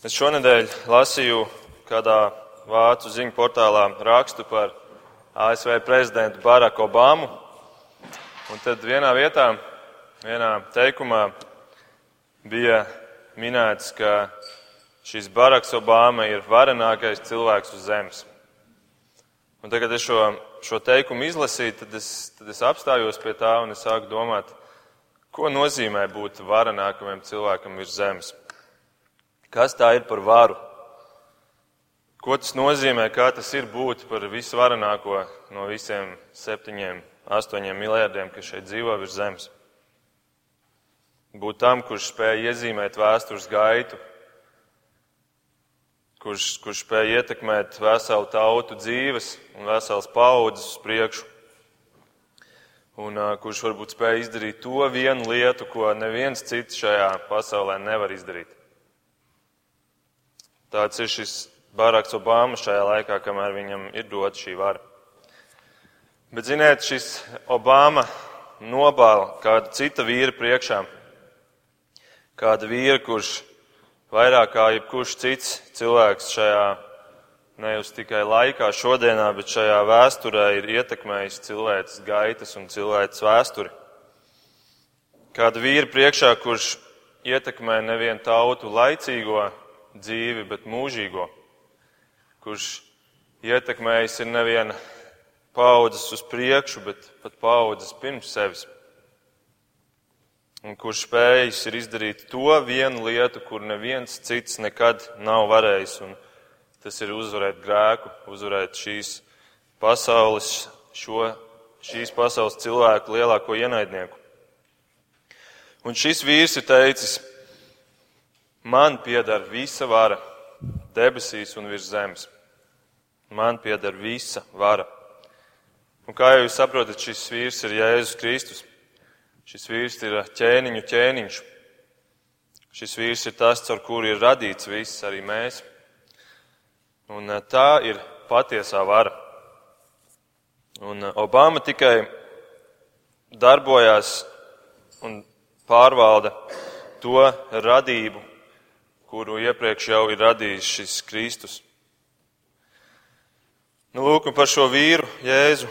Es šonadēļ lasīju kādā vācu ziņu portālā rakstu par ASV prezidentu Baraku Obamu. Un tad vienā vietā, vienā teikumā bija minēts, ka šis Baraks Obama ir varenākais cilvēks uz zemes. Un tagad, es šo, šo teikumu izlasīju, tad es, tad es apstājos pie tā un es sāku domāt, ko nozīmē būt varenākajam cilvēkam virs zemes. Kas tā ir par varu? Ko tas nozīmē, kā tas ir būt par visvarenāko no visiem septiņiem, astoņiem miljardiem, kas šeit dzīvo virs zemes? Būt tam, kurš spēja iezīmēt vēstures gaitu, kurš, kurš spēja ietekmēt veselu tautu dzīves un veselas paudzes uz priekšu, un uh, kurš varbūt spēja izdarīt to vienu lietu, ko neviens cits šajā pasaulē nevar izdarīt. Tāds ir šis Baraks Obama šajā laikā, kamēr viņam ir dota šī vara. Bet, ziniet, šis Obama nobāla kādu citu vīru priekšā. Kādu vīru, kurš vairāk kā jebkurš cits cilvēks šajā ne jau tikai laikā, šodienā, bet šajā vēsturē ir ietekmējis cilvēces gaitas un cilvēces vēsturi. Kādu vīru priekšā, kurš ietekmē nevienu tautu laicīgo dzīvi, bet mūžīgo, kurš ietekmējis ir neviena paudzes uz priekšu, bet pat paudzes pirms sevis. Un kurš spējis ir izdarīt to vienu lietu, kur neviens cits nekad nav varējis, un tas ir uzvarēt grēku, uzvarēt šīs pasaules, šo, šīs pasaules cilvēku lielāko ienaidnieku. Un šis vīrs ir teicis, Man pieder visa vara debesīs un virs zemes. Man pieder visa vara. Un kā jau jūs saprotat, šis vīrs ir Jēzus Kristus. Šis vīrs ir ķēniņu ķēniņš. Šis vīrs ir tas, caur kuru ir radīts viss, arī mēs. Un eh, tā ir patiesā vara. Un eh, Obama tikai darbojās un pārvalda to radību, kuru iepriekš jau ir radījis šis Kristus. Nu, lūk, par šo vīru, Jēzu,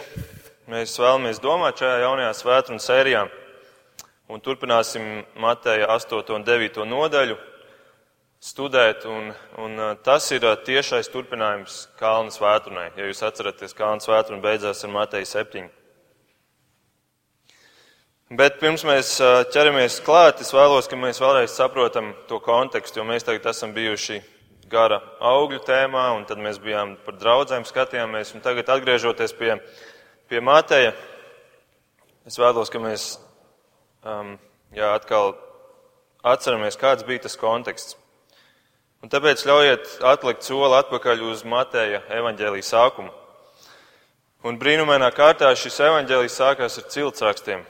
mēs vēlamies domāt šajā jaunajā svētdienas sērijā. Un turpināsim Mateja 8 un 9 nodaļu studēt, un, un tas ir tiešais turpinājums Kalnu svētdienai. Ja jūs atceraties, Kalnu svētdiena beidzās ar Mateja 7. Bet pirms mēs ķeramies klāt, es vēlos, ka mēs vēlreiz saprotam to kontekstu, jo mēs tagad esam bijuši gara augļu tēmā, un tad mēs bijām par draudzēm skatījāmies, un tagad atgriežoties pie, pie Mateja, es vēlos, ka mēs um, jā, atkal atceramies, kāds bija tas konteksts. Un tāpēc ļaujiet atlikt soli atpakaļ uz Mateja evaņģēlī sākumu. Un brīnumainā kārtā šis evaņģēlijs sākās ar ciltsrakstiem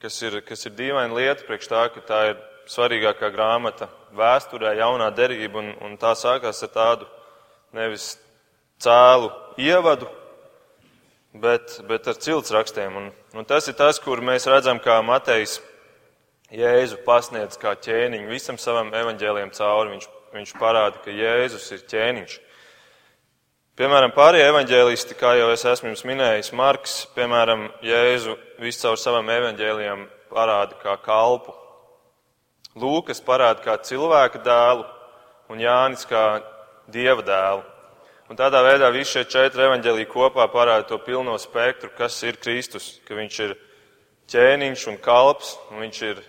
kas ir, kas ir dīvaina lieta priekš tā, ka tā ir svarīgākā grāmata vēsturē, jaunā derība, un, un tā sākās ar tādu nevis cēlu ievadu, bet, bet ar cilts rakstiem. Un, un tas ir tas, kur mēs redzam, kā Matejs Jēzu pasniedz kā ķēniņu visam savam evaņģēliem cauri. Viņš, viņš parāda, ka Jēzus ir ķēniņš. Piemēram, pārējie evaņģēlisti, kā jau es esmu jums minējis, Marks, piemēram, Jēzu visu caur savam evaņģēlijam parāda kā kalpu. Lūkas parāda kā cilvēka dēlu un Jānis kā dieva dēlu. Un tādā veidā visi šie četri evaņģēlī kopā parāda to pilno spektru, kas ir Kristus, ka viņš ir ķēniņš un kalps, un viņš ir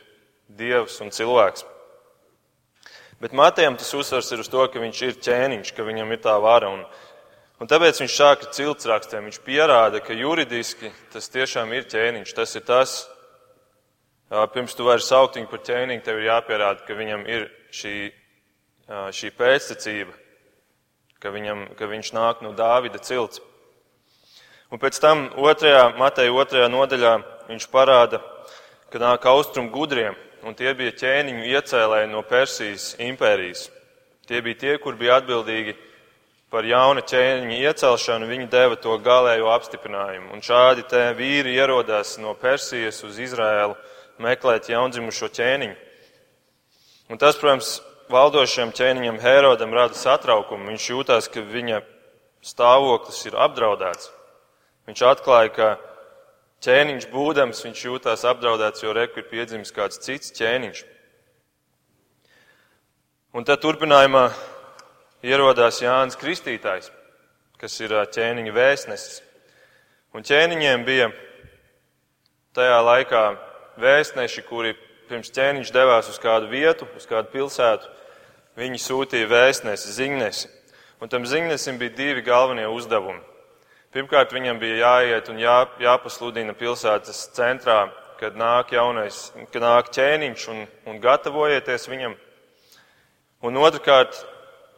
dievs un cilvēks. Bet Matejam tas uzsvars ir uz to, ka viņš ir ķēniņš, ka viņam ir tā vara. Un Un tāpēc viņš sāka ciltsrakstiem. Viņš pierāda, ka juridiski tas tiešām ir ķēniņš. Tas ir tas, pirms tu vari saukt viņu par ķēniņu, tev ir jāpierāda, ka viņam ir šī, šī pēctecība, ka, viņam, ka viņš nāk no Dāvida cilts. Un pēc tam otrajā, Mateja otrajā nodaļā viņš parāda, ka nāk austrumu gudriem, un tie bija ķēniņu iecēlēji no Persijas impērijas. Tie bija tie, kur bija atbildīgi par jauna ķēniņa iecelšanu, viņi deva to galējo apstiprinājumu. Un šādi te vīri ierodās no Persijas uz Izraēlu meklēt jaundzimušo ķēniņu. Un tas, protams, valdošajam ķēniņam Herodam rada satraukumu. Viņš jūtās, ka viņa stāvoklis ir apdraudēts. Viņš atklāja, ka ķēniņš būdams, viņš jūtās apdraudēts, jo reku ir piedzimis kāds cits ķēniņš. Un tad turpinājumā ierodās Jānis Kristītājs, kas ir ķēniņa vēstnesis. Un ķēniņiem bija tajā laikā vēstneši, kuri pirms ķēniņš devās uz kādu vietu, uz kādu pilsētu, viņi sūtīja vēstnesi, ziņnesi. Un tam ziņnesim bija divi galvenie uzdevumi. Pirmkārt, viņam bija jāiet un jā, jāpasludina pilsētas centrā, kad nāk jaunais, kad nāk ķēniņš un, un gatavojieties viņam. Un otrkārt,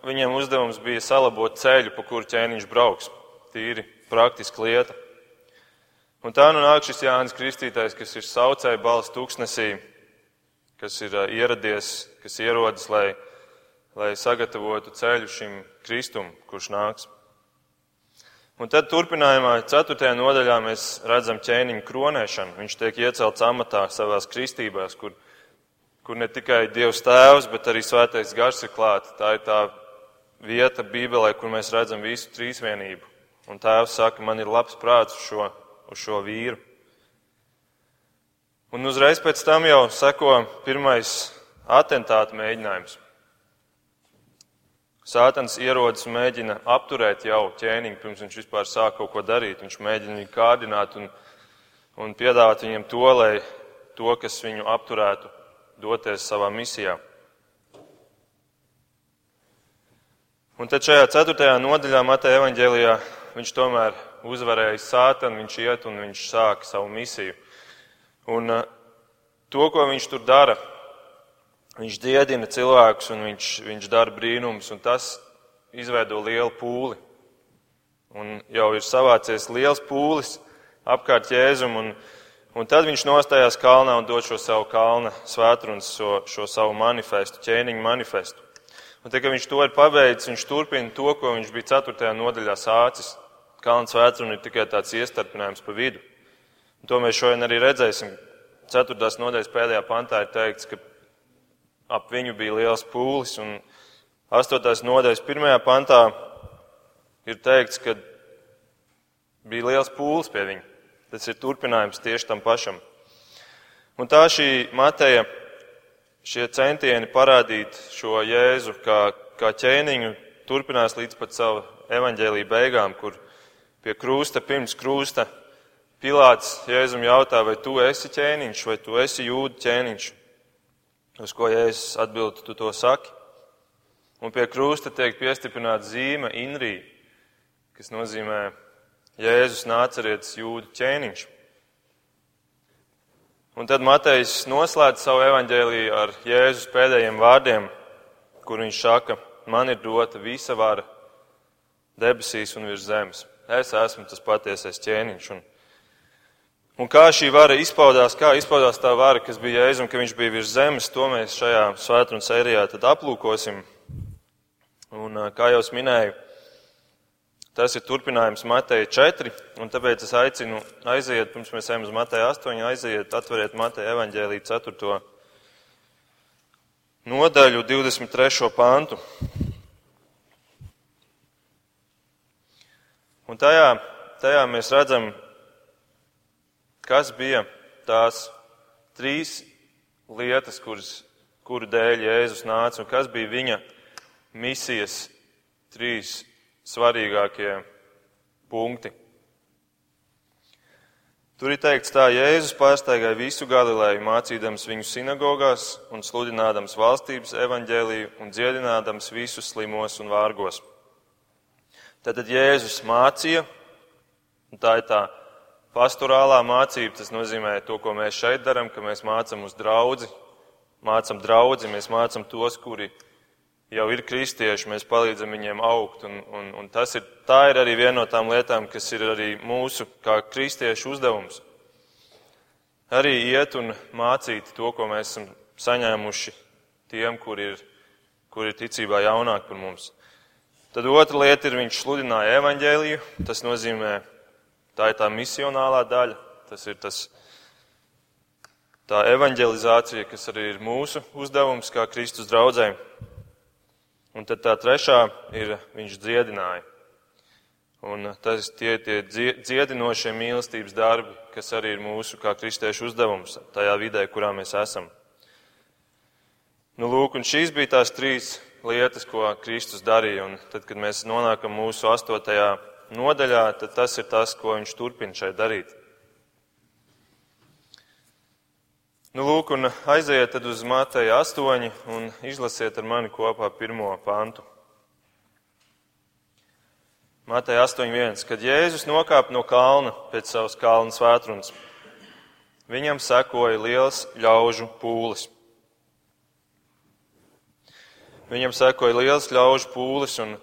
viņiem uzdevums bija salabot ceļu, pa kuru ķēniņš brauks. Tīri praktiska lieta. Un tā nu nāk šis Jānis Kristītājs, kas ir saucēja balss tūkstnesī, kas ir ieradies, kas ierodas, lai, lai sagatavotu ceļu šim Kristum, kurš nāks. Un tad turpinājumā, 4. nodaļā, mēs redzam ķēniņu kronēšanu. Viņš tiek iecelts amatā savās kristībās, kur kur ne tikai Dievs Tēvs, bet arī Svētais Gars ir klāta. Tā ir tā vieta Bībelē, kur mēs redzam visu trīsvienību. Un Tēvs saka, man ir labs prāts uz šo, uz šo vīru. Un uzreiz pēc tam jau seko pirmais atentāta mēģinājums. Sātans ierodas un mēģina apturēt jau ķēniņu, pirms viņš vispār sāk kaut ko darīt. Viņš mēģina viņu kārdināt un, un piedāvāt viņam to, lai to, kas viņu apturētu, doties savā misijā. Un tad šajā ceturtajā nodaļā Mateja evaņģēlijā viņš tomēr uzvarēja sātanu, viņš iet un viņš sāk savu misiju. Un uh, to, ko viņš tur dara, viņš diedina cilvēkus un viņš, viņš dara brīnums, un tas izveido lielu pūli. Un jau ir savācies liels pūlis apkārt Jēzum, un Un tad viņš nostājās kalnā un dod šo savu kalna svētrunas, šo, šo savu manifestu, ķēniņu manifestu. Un tad, kad viņš to ir pabeidzis, viņš turpina to, ko viņš bija 4. nodaļā sācis. Kalna svētruna ir tikai tāds iestarpinājums pa vidu. Un to mēs šodien arī redzēsim. 4. nodaļas pēdējā pantā ir teikts, ka ap viņu bija liels pūlis, un 8. nodaļas pirmajā pantā ir teikts, ka bija liels pūlis pie viņa. Tas ir turpinājums tieši tam pašam. Un tā šī Mateja, šie centieni parādīt šo Jēzu kā, kā ķēniņu turpinās līdz pat savu evaņģēlīju beigām, kur pie krūsta, pirms krūsta, Pilāts Jēzum jautā, vai tu esi ķēniņš, vai tu esi jūda ķēniņš. Uz ko Jēzus atbild, tu to saki. Un pie krūsta tiek piestiprināta zīme Inrī, kas nozīmē Jēzus nācerietis jūdu ķēniņš. Un tad Matejs noslēdz savu evaņģēlīju ar Jēzus pēdējiem vārdiem, kur viņš saka, man ir dota visa vara debesīs un virs zemes. Es esmu tas patiesais ķēniņš. Un, un kā šī vara izpaudās, kā izpaudās tā vara, kas bija Jēzus un ka viņš bija virs zemes, to mēs šajā svētdienas sērijā aplūkosim. Un kā jau minēju, Tas ir turpinājums Mateja 4, un tāpēc es aicinu aiziet, pirms mēs ejam uz Mateja 8, aiziet, atveriet Mateja evaņģēlī 4. nodaļu 23. pantu. Un tajā, tajā mēs redzam, kas bija tās trīs lietas, kuras, kuru dēļ Jēzus nāca, un kas bija viņa misijas trīs svarīgākie punkti. Tur ir teikts tā, Jēzus pārsteigāja visu Galileju, mācīdams viņu sinagogās un sludinādams valstības evaņģēliju un dziedinādams visus slimos un vārgos. Tātad Jēzus mācīja, un tā ir tā pastorālā mācība, tas nozīmē to, ko mēs šeit darām, ka mēs mācam uz draudzi, mācam draudzi, mēs mācam tos, kuri jau ir kristieši, mēs palīdzam viņiem augt. Un, un, un tas ir, tā ir arī viena no tām lietām, kas ir arī mūsu kā kristiešu uzdevums. Arī iet un mācīt to, ko mēs esam saņēmuši tiem, kur ir, kur ir ticībā jaunāki par mums. Tad otra lieta ir, viņš sludināja evaņģēliju. Tas nozīmē, tā ir tā misionālā daļa. Tas ir tas, tā evaņģelizācija, kas arī ir mūsu uzdevums kā Kristus draudzēm. Un tad tā trešā ir viņš dziedināja. Un tas tie tie dziedinošie mīlestības darbi, kas arī ir mūsu kā kristiešu uzdevums tajā vidē, kurā mēs esam. Nu, lūk, un šīs bija tās trīs lietas, ko Kristus darīja. Un tad, kad mēs nonākam mūsu astotajā nodaļā, tad tas ir tas, ko viņš turpina šeit darīt. Nu, lūk, un aiziet tad uz Mateja 8 un izlasiet ar mani kopā pirmo pantu. Mateja 8.1. Kad Jēzus nokāpa no kalna pēc savas kalna svētrunas, viņam sekoja liels ļaužu pūlis. Viņam sekoja liels ļaužu pūlis, un,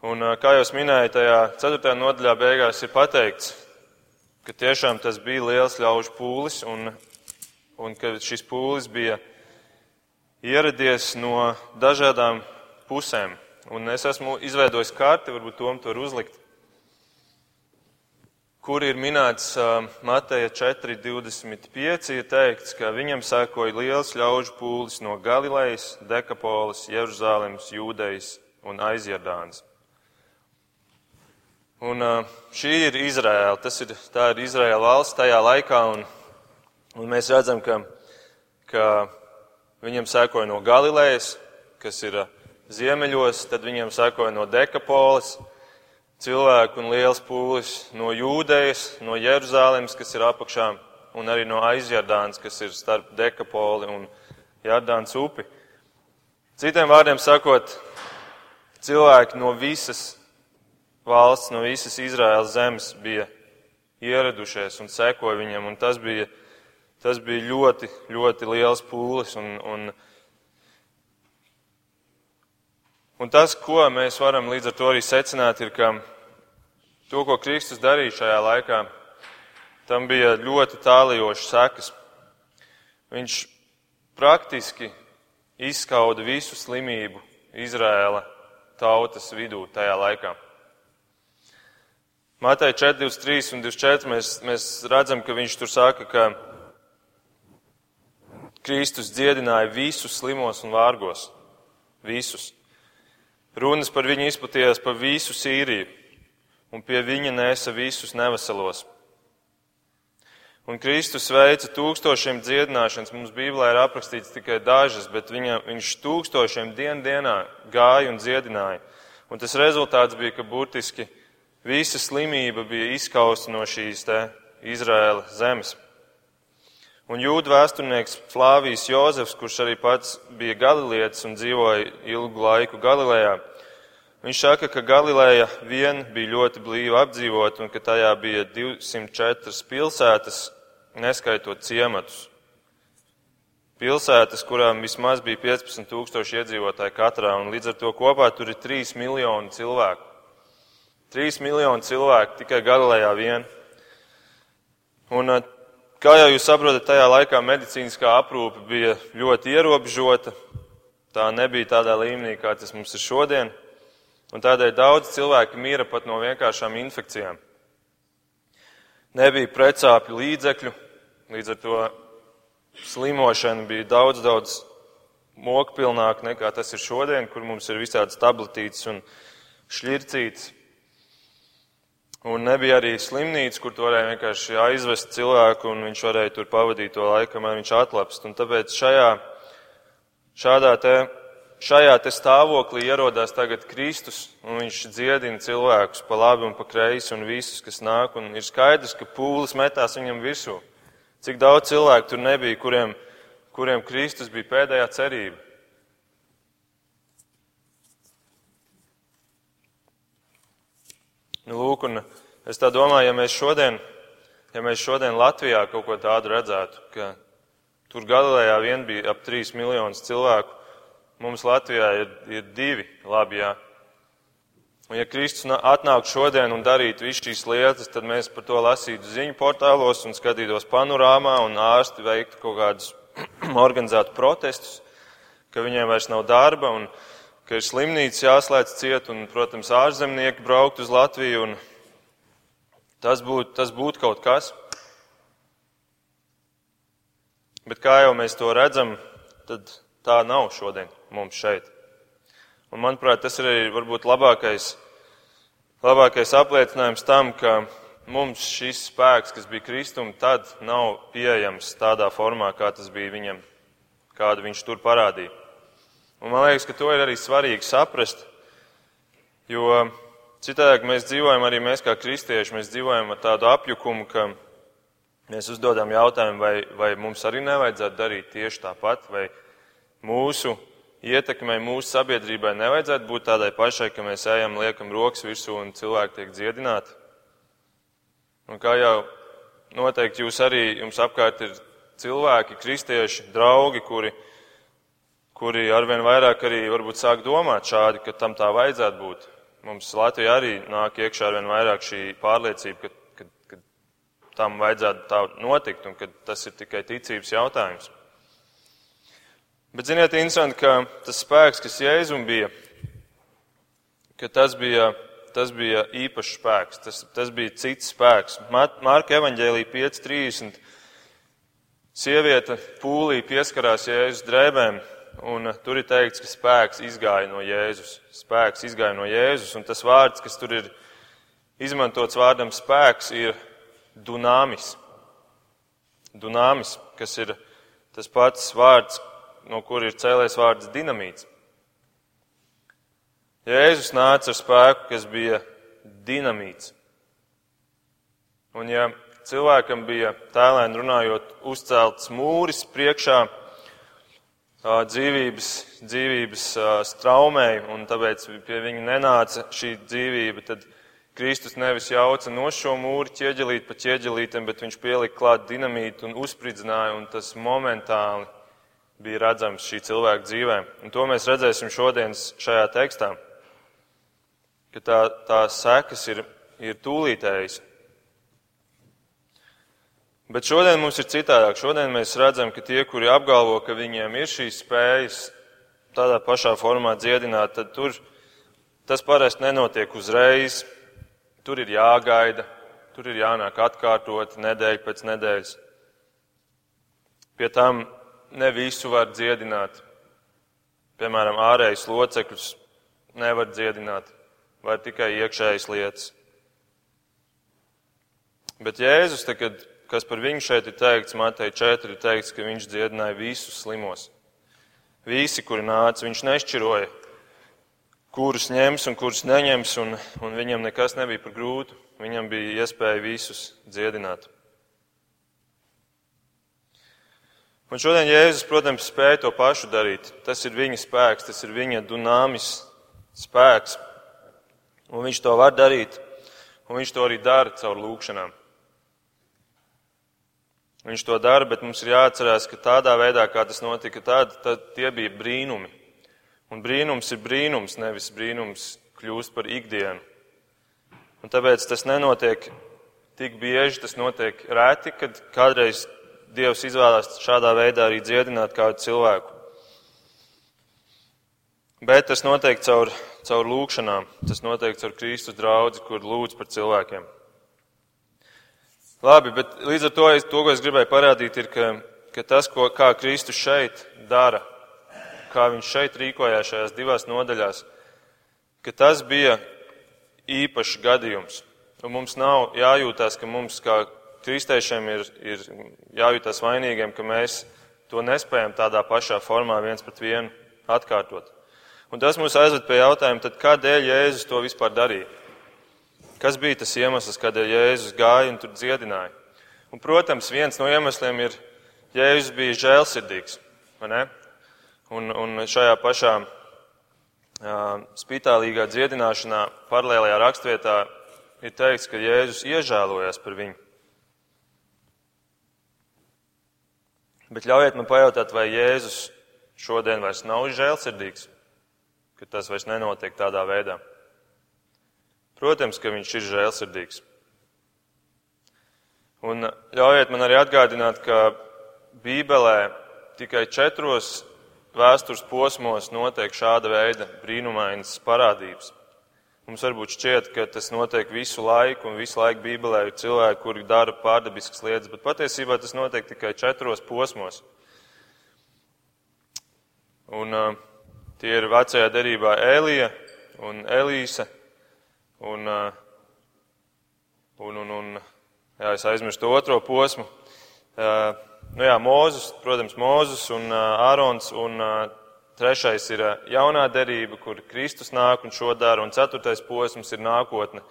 un kā jau minēju, tajā 4. nodaļā beigās ir pateikts, ka tiešām tas bija liels ļaužu pūlis, un un ka šis pūlis bija ieradies no dažādām pusēm. Un es esmu izveidojis karti, varbūt tom tur uzlikt, kur ir minēts Mateja 4.25, ir teikts, ka viņam sēkoja liels ļaužu pūlis no Galilejas, Dekapolis, Jeruzālēmas, Jūdejas un Aizjardānas. Un šī ir Izraēla, tas ir, tā ir Izraēla valsts tajā laikā, un Un mēs redzam, ka, ka viņam sekoja no Galilejas, kas ir uh, ziemeļos, tad viņam sekoja no Dekapolis cilvēku un liels pūlis no Jūdejas, no Jeruzālēmas, kas ir apakšā, un arī no Aizjardānas, kas ir starp Dekapoli un Jardānas upi. Citiem vārdiem sakot, cilvēki no visas valsts, no visas Izraēlas zemes bija ieradušies un sekoja viņam, un tas bija Tas bija ļoti, ļoti liels pūlis. Un, un, un tas, ko mēs varam līdz ar to arī secināt, ir, ka to, ko Kristus darīja šajā laikā, tam bija ļoti tālajošas sekas. Viņš praktiski izskauda visu slimību Izrēla tautas vidū tajā laikā. Mātei 4, 23 un 24 mēs, mēs redzam, ka viņš tur saka, ka Kristus dziedināja visus slimos un vārgos. Visus. Runas par viņu izplatījās pa visu Sīriju, un pie viņa nesa visus neveselos. Un Kristus veica tūkstošiem dziedināšanas. Mums Bībelē ir aprakstīts tikai dažas, bet viņa, viņš tūkstošiem dienu dienā gāja un dziedināja. Un tas rezultāts bija, ka burtiski visa slimība bija izskausta no šīs te Izraēla zemes. Un jūda vēsturnieks Flāvijs Jozefs, kurš arī pats bija galilietis un dzīvoja ilgu laiku Galilejā, viņš saka, ka Galileja vien bija ļoti blīva apdzīvot un ka tajā bija 204 pilsētas, neskaitot ciematus. Pilsētas, kurām vismaz bija 15 tūkstoši iedzīvotāji katrā, un līdz ar to kopā tur ir 3 miljoni cilvēku. 3 miljoni cilvēku tikai Galilejā vien. Un Kā jau jūs saprotat, tajā laikā medicīniskā aprūpe bija ļoti ierobežota. Tā nebija tādā līmenī, kā tas mums ir šodien. Un tādēļ daudz cilvēki mira pat no vienkāršām infekcijām. Nebija precāpju līdzekļu, līdz ar to slimošana bija daudz, daudz mokpilnāka nekā tas ir šodien, kur mums ir visādas tabletītes un šļircītes. Un nebija arī slimnīca, kur tu varēji vienkārši aizvest cilvēku, un viņš varēja tur pavadīt to laiku, kamēr viņš atlapst. Un tāpēc šajā, te, šajā te stāvoklī ierodās tagad Kristus, un viņš dziedina cilvēkus pa labi un pa kreisi, un visus, kas nāk, un ir skaidrs, ka pūlis metās viņam virsū. Cik daudz cilvēku tur nebija, kuriem, kuriem Kristus bija pēdējā cerība. Nu, lūk, un es tā domāju, ja mēs šodien, ja mēs šodien Latvijā kaut ko tādu redzētu, ka tur Galilejā vien bija ap 3 miljonus cilvēku, mums Latvijā ir, ir divi labi, jā. Un ja Kristus atnāk šodien un darītu visu šīs lietas, tad mēs par to lasītu ziņu portālos un skatītos panorāmā un ārsti veiktu kaut kādus organizētu protestus, ka viņiem vairs nav darba un ka ir slimnīca jāslēdz ciet un, protams, ārzemnieki braukt uz Latviju. Tas būtu tas būt kaut kas. Bet kā jau mēs to redzam, tad tā nav šodien mums šeit. Un, manuprāt, tas ir arī varbūt labākais, labākais apliecinājums tam, ka mums šis spēks, kas bija Kristum, tad nav pieejams tādā formā, kā tas bija viņam, kādu viņš tur parādīja. Un man liekas, ka to ir arī svarīgi saprast, jo citādi mēs dzīvojam, arī mēs kā kristieši, mēs dzīvojam ar tādu apjukumu, ka mēs uzdodam jautājumu, vai, vai mums arī nevajadzētu darīt tieši tāpat, vai mūsu ietekmei mūsu sabiedrībai nevajadzētu būt tādai pašai, ka mēs ejam, liekam rokas virsū un cilvēki tiek dziedināti. Un kā jau noteikti jūs arī, jums apkārt ir cilvēki, kristieši, draugi, kuri, kuri arvien vairāk arī varbūt sāk domāt šādi, ka tam tā vajadzētu būt. Mums Latvijā arī nāk iekšā arvien vairāk šī pārliecība, ka, ka, ka tam vajadzētu tā notikt un ka tas ir tikai ticības jautājums. Bet ziniet, interesanti, ka tas spēks, kas Jēzum bija, ka tas bija, tas bija īpašs spēks, tas, tas bija cits spēks. Mārka evaņģēlī 5.30. Sieviete pūlī pieskarās Jēzus drēbēm, un tur ir teikts, ka spēks izgāja no Jēzus. Spēks izgāja no Jēzus, un tas vārds, kas tur ir izmantots vārdam spēks, ir dunāmis. Dunāmis, kas ir tas pats vārds, no kur ir cēlējis vārds dinamīts. Jēzus nāca ar spēku, kas bija dinamīts. Un ja cilvēkam bija tēlēni runājot uzcelts mūris priekšā dzīvības, dzīvības straumei, un tāpēc pie viņa nenāca šī dzīvība, tad Kristus nevis jauca no šo mūri ķieģelīt pa ķieģelītiem, bet viņš pielika klāt dinamītu un uzspridzināja, un tas momentāli bija redzams šī cilvēka dzīvē. Un to mēs redzēsim šodienas šajā tekstā, ka tā, tā sekas ir, ir tūlītējas. Bet šodien mums ir citādāk. Šodien mēs redzam, ka tie, kuri apgalvo, ka viņiem ir šīs spējas tādā pašā formā dziedināt, tad tur tas parasti nenotiek uzreiz. Tur ir jāgaida, tur ir jānāk atkārtot nedēļu pēc nedēļas. Pie tam ne visu var dziedināt. Piemēram, ārējais locekļus nevar dziedināt, vai tikai iekšējas lietas. Bet Jēzus, te, kad, kas par viņu šeit ir teikts, Matei 4 ir teikts, ka viņš dziedināja visus slimos. Visi, kuri nāca, viņš nešķiroja, kurus ņems un kurus neņems, un, un viņam nekas nebija par grūtu. Viņam bija iespēja visus dziedināt. Un šodien Jēzus, protams, spēja to pašu darīt. Tas ir viņa spēks, tas ir viņa dunāmis spēks. Un viņš to var darīt, un viņš to arī dara caur lūkšanām. Viņš to dara, bet mums ir jāatcerās, ka tādā veidā, kā tas notika, tad, tad tie bija brīnumi. Un brīnums ir brīnums, nevis brīnums kļūst par ikdienu. Un tāpēc tas nenotiek tik bieži, tas notiek rēti, kad kādreiz Dievs izvēlās šādā veidā arī dziedināt kādu cilvēku. Bet tas notiek caur, caur lūkšanām, tas notiek caur Kristus draugu, kur lūdz par cilvēkiem. Labi, bet līdz ar to, es, to ko es gribēju parādīt, ir, ka, ka tas, ko, kā Kristus šeit dara, kā viņš šeit rīkojās šajās divās nodaļās, ka tas bija īpašs gadījums. Un mums nav jājūtās, ka mums kā kristiešiem ir, ir jājūtas vainīgiem, ka mēs to nespējam tādā pašā formā viens pret vienu atkārtot. Un tas mūs aizved pie jautājuma, tad kādēļ Jēzus to vispār darīja? Kas bija tas iemesls, kādēļ Jēzus gāja un tur dziedināja? Un, protams, viens no iemesliem ir, Jēzus bija žēlsirdīgs? Un, un šajā pašā uh, spitālīgā dziedināšanā paralēlajā rakstvietā ir teikts, ka Jēzus iežēlojas par viņu. Bet ļaujiet man pajautāt, vai Jēzus šodien vairs nav žēlsirdīgs, ka tas vairs nenotiek tādā veidā. Protams, ka viņš ir žēlsirdīgs. Un ļaujiet man arī atgādināt, ka Bībelē tikai četros vēstures posmos notiek šāda veida brīnumainas parādības. Mums varbūt šķiet, ka tas notiek visu laiku, un visu laiku Bībelē ir cilvēki, kuri dara pārdabiskas lietas, bet patiesībā tas notiek tikai četros posmos. Un uh, Tie ir vecajā derībā Elija un Elīse un, un, un, un jā, es aizmirstu otro posmu. Nu jā, Mūzes, protams, Mūzes un Ārons un trešais ir jaunā derība, kur Kristus nāk un šo dara, un ceturtais posms ir nākotne,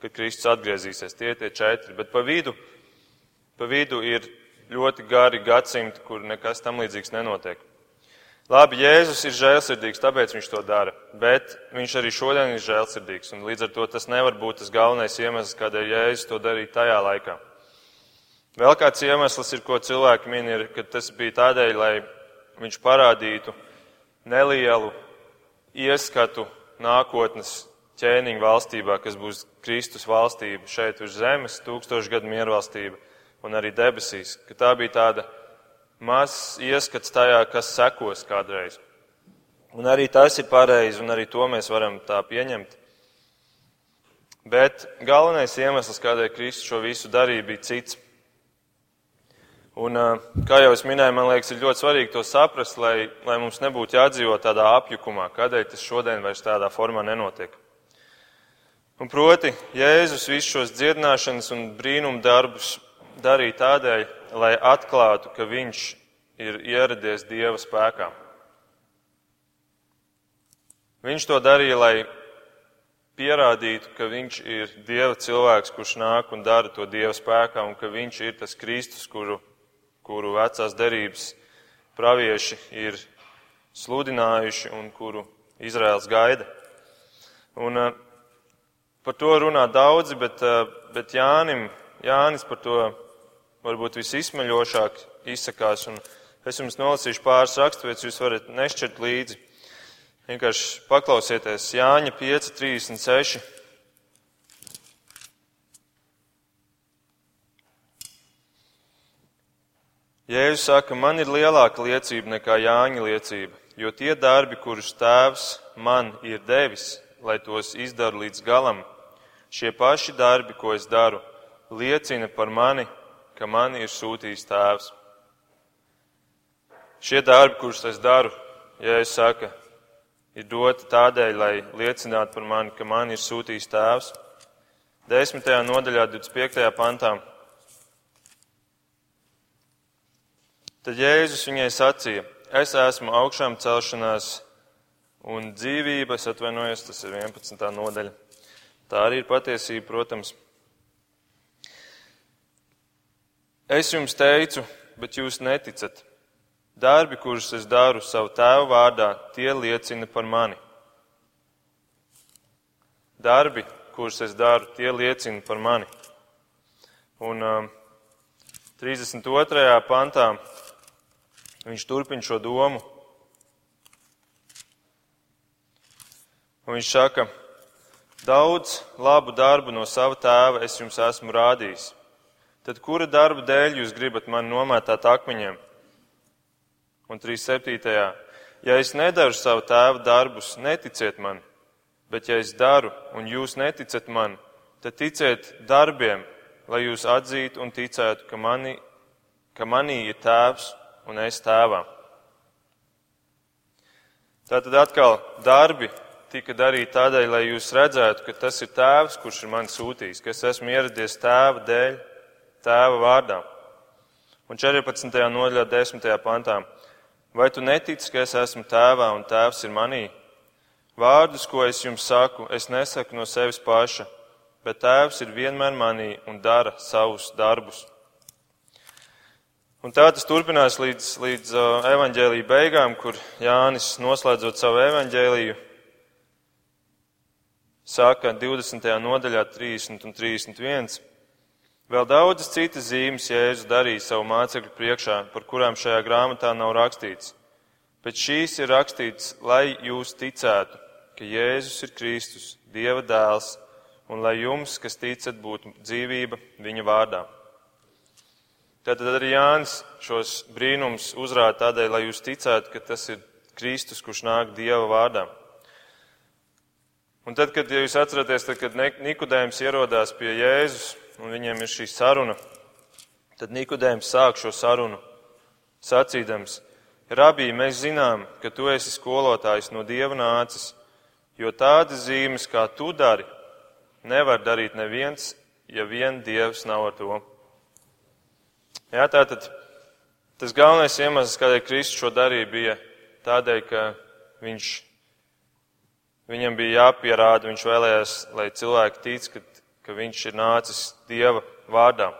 kad Kristus atgriezīsies. Tie tie četri, bet pa vidu, pa vidu ir ļoti gari gadsimti, kur nekas tam līdzīgs nenotiek. Labi, Jēzus ir žēlsirdīgs, tāpēc viņš to dara, bet viņš arī šodien ir žēlsirdīgs, un līdz ar to tas nevar būt tas galvenais iemesls, kādēļ Jēzus to darīja tajā laikā. Vēl kāds iemesls ir, ko cilvēki min, ir, ka tas bija tādēļ, lai viņš parādītu nelielu ieskatu nākotnes ķēniņu valstībā, kas būs Kristus valstība šeit uz zemes, tūkstošu gadu miervalstība un arī debesīs, ka tā bija tāda mazs ieskats tajā, kas sekos kādreiz. Un arī tas ir pareizi, un arī to mēs varam tā pieņemt. Bet galvenais iemesls, kādēļ Kristus šo visu darīja, bija cits. Un, kā jau es minēju, man liekas, ir ļoti svarīgi to saprast, lai, lai mums nebūtu jādzīvo tādā apjukumā, kādēļ tas šodien vairs tādā formā nenotiek. Un proti, Jēzus visus šos dziedināšanas un brīnumu darbus darīja tādēļ, lai atklātu, ka viņš ir ieradies Dieva spēkā. Viņš to darīja, lai pierādītu, ka viņš ir Dieva cilvēks, kurš nāk un dara to Dieva spēkā, un ka viņš ir tas Kristus, kuru, kuru vecās derības pravieši ir sludinājuši un kuru Izraels gaida. Un, uh, par to runā daudzi, bet, uh, bet Jānim, Jānis par to varbūt visizsmeļošāk izsakās. Un es jums nolasīšu pāris raksturvietas, jūs varat nešķirt līdzi. Vienkārši paklausieties Jāņa 5.36. Jēzus saka, man ir lielāka liecība nekā Jāņa liecība, jo tie darbi, kurus tēvs man ir devis, lai tos izdaru līdz galam, šie paši darbi, ko es daru, liecina par mani, ka man ir sūtījis tēvs. Šie darbi, kurus es daru, ja es saku, ir doti tādēļ, lai liecinātu par mani, ka man ir sūtījis tēvs. 10. nodaļā, 25. pantā. Tad Jēzus viņai sacīja, es esmu augšām celšanās un dzīvība, es atvainojos, tas ir 11. nodaļa. Tā arī ir patiesība, protams. Es jums teicu, bet jūs neticat. Darbi, kurus es daru savu tēvu vārdā, tie liecina par mani. Darbi, kurus es daru, tie liecina par mani. Un um, 32. pantā viņš turpina šo domu. Un viņš saka, daudz labu darbu no sava tēva es jums esmu rādījis tad kura darba dēļ jūs gribat mani nomētāt akmeņiem? Un 3.7. Ja es nedaru savu tēvu darbus, neticiet man, bet ja es daru un jūs neticat man, tad ticiet darbiem, lai jūs atzītu un ticētu, ka, mani, ka manī ir tēvs un es tēvā. Tātad atkal darbi tika darīti tādēļ, lai jūs redzētu, ka tas ir tēvs, kurš ir mani sūtījis, ka es esmu ieradies tēva dēļ tēva vārdā. Un 14. nodaļā, 10. pantā. Vai tu netici, ka es esmu tēvā un tēvs ir manī? Vārdus, ko es jums saku, es nesaku no sevis paša, bet tēvs ir vienmēr manī un dara savus darbus. Un tā tas turpinās līdz, līdz uh, evaņģēlīja beigām, kur Jānis noslēdzot savu evaņģēlīju, saka 20. nodaļā 30 un 31. Vēl daudzas citas zīmes Jēzus darīja savu mācekļu priekšā, par kurām šajā grāmatā nav rakstīts. Bet šīs ir rakstīts, lai jūs ticētu, ka Jēzus ir Kristus, Dieva dēls, un lai jums, kas ticat, būtu dzīvība viņa vārdā. Tātad arī Jānis šos brīnums uzrāda tādēļ, lai jūs ticētu, ka tas ir Kristus, kurš nāk Dieva vārdā. Un tad, kad ja jūs atceraties, tad, kad Nikodējums ierodās pie Jēzus, un viņiem ir šī saruna, tad Nikodējums sāk šo sarunu sacīdams, Rabī, mēs zinām, ka tu esi skolotājs no dieva nācis, jo tādas zīmes, kā tu dari, nevar darīt neviens, ja vien dievs nav ar to. Jā, tātad tas galvenais iemesls, kādēļ Kristus šo darīja, bija tādēļ, ka viņš, viņam bija jāpierāda, viņš vēlējās, lai cilvēki tic, ka, ka viņš ir nācis Dieva vārdā.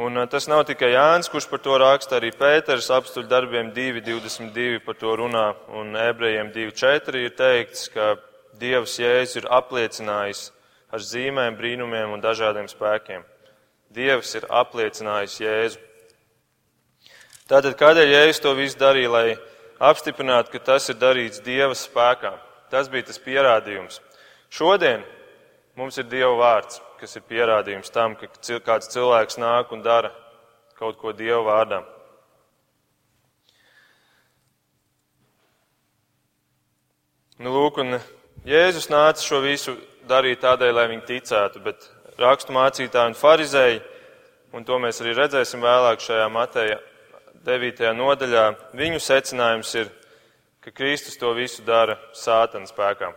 Un tas nav tikai Jānis, kurš par to raksta, arī Pēters apstuļu darbiem 2.22 par to runā, un ebrejiem 2.4 ir teikts, ka Dievs Jēzus ir apliecinājis ar zīmēm, brīnumiem un dažādiem spēkiem. Dievs ir apliecinājis Jēzu. Tātad, kādēļ Jēzus to visu darīja, lai apstiprinātu, ka tas ir darīts Dieva spēkā? Tas bija tas pierādījums. Šodien mums ir Dieva vārds kas ir pierādījums tam, ka kāds cilvēks nāk un dara kaut ko Dieva vārdā. Nu, lūk, un Jēzus nāca šo visu darīt tādēļ, lai viņi ticētu, bet rakstu mācītāji un farizēji, un to mēs arī redzēsim vēlāk šajā Mateja 9. nodaļā, viņu secinājums ir, ka Kristus to visu dara sātana spēkā.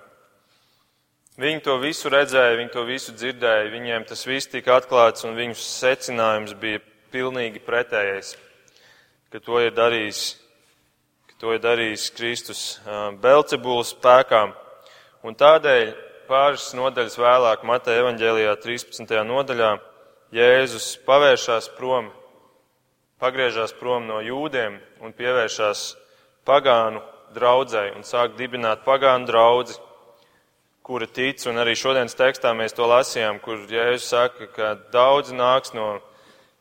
Viņi to visu redzēja, viņi to visu dzirdēja, viņiem tas viss tika atklāts, un viņu secinājums bija pilnīgi pretējais, ka to ir darījis, ka to ir darījis Kristus Belcebulas spēkā. Un tādēļ pāris nodaļas vēlāk, Mateja evaņģēlijā 13. nodaļā, Jēzus pavēršās prom, pagriežās prom no jūdiem un pievēršās pagānu draudzē un sāk dibināt pagānu draudzi kura tic, un arī šodienas tekstā mēs to lasījām, kur Jēzus saka, ka daudzi nāks no,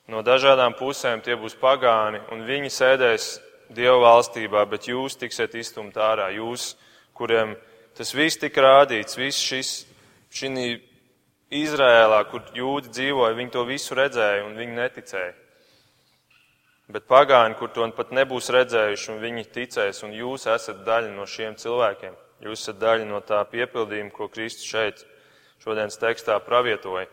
no dažādām pusēm, tie būs pagāni, un viņi sēdēs Dieva valstībā, bet jūs tiksiet izstumt ārā. Jūs, kuriem tas viss tika rādīts, viss šis, šī Izrēlā, kur jūdi dzīvoja, viņi to visu redzēja un viņi neticēja. Bet pagāni, kur to pat nebūs redzējuši, un viņi ticēs, un jūs esat daļa no šiem cilvēkiem. Jūs esat daļa no tā piepildījuma, ko Kristus šeit šodienas tekstā pravietoja.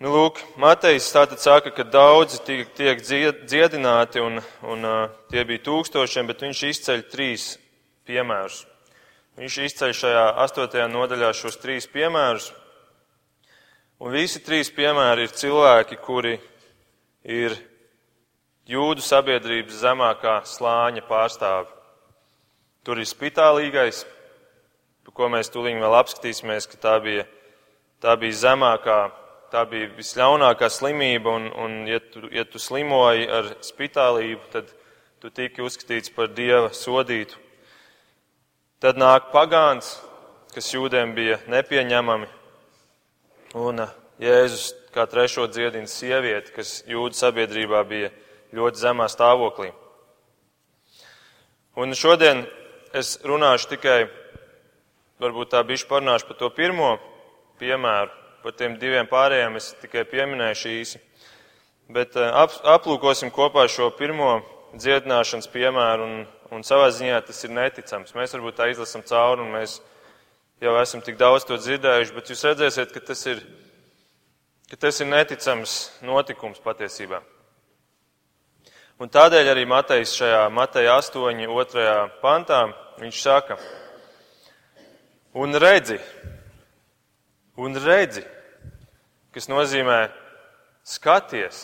Nu, lūk, Matejs tātad saka, ka daudzi tiek, tiek dziedināti, un, un uh, tie bija tūkstošiem, bet viņš izceļ trīs piemērus. Viņš izceļ šajā astotajā nodaļā šos trīs piemērus, un visi trīs piemēri ir cilvēki, kuri ir jūdu sabiedrības zemākā slāņa pārstāvi. Tur ir spitālīgais, ko mēs tūlīt vēl apskatīsimies, ka tā bija, tā bija zemākā, tā bija visļaunākā slimība, un, un ja, tu, ja tu slimoji ar spitālību, tad tu tiki uzskatīts par dieva sodītu. Tad nāk pagāns, kas jūdiem bija nepieņemami, un uh, Jēzus kā trešo dziedina sievieti, kas jūdu sabiedrībā bija ļoti zemā stāvoklī. Un šodien es runāšu tikai, varbūt tā bišķi parunāšu par to pirmo piemēru, par tiem diviem pārējiem es tikai pieminēšu īsi. Bet eh, ap, aplūkosim kopā šo pirmo dziedināšanas piemēru, un, un savā ziņā tas ir neticams. Mēs varbūt tā izlasam cauri, un mēs jau esam tik daudz to dzirdējuši, bet jūs redzēsiet, ka tas ir, ka tas ir neticams notikums patiesībā. Un tādēļ arī Matejs šajā Mateja 8. otrajā pantā viņš saka, un redzi, un redzi, kas nozīmē skaties,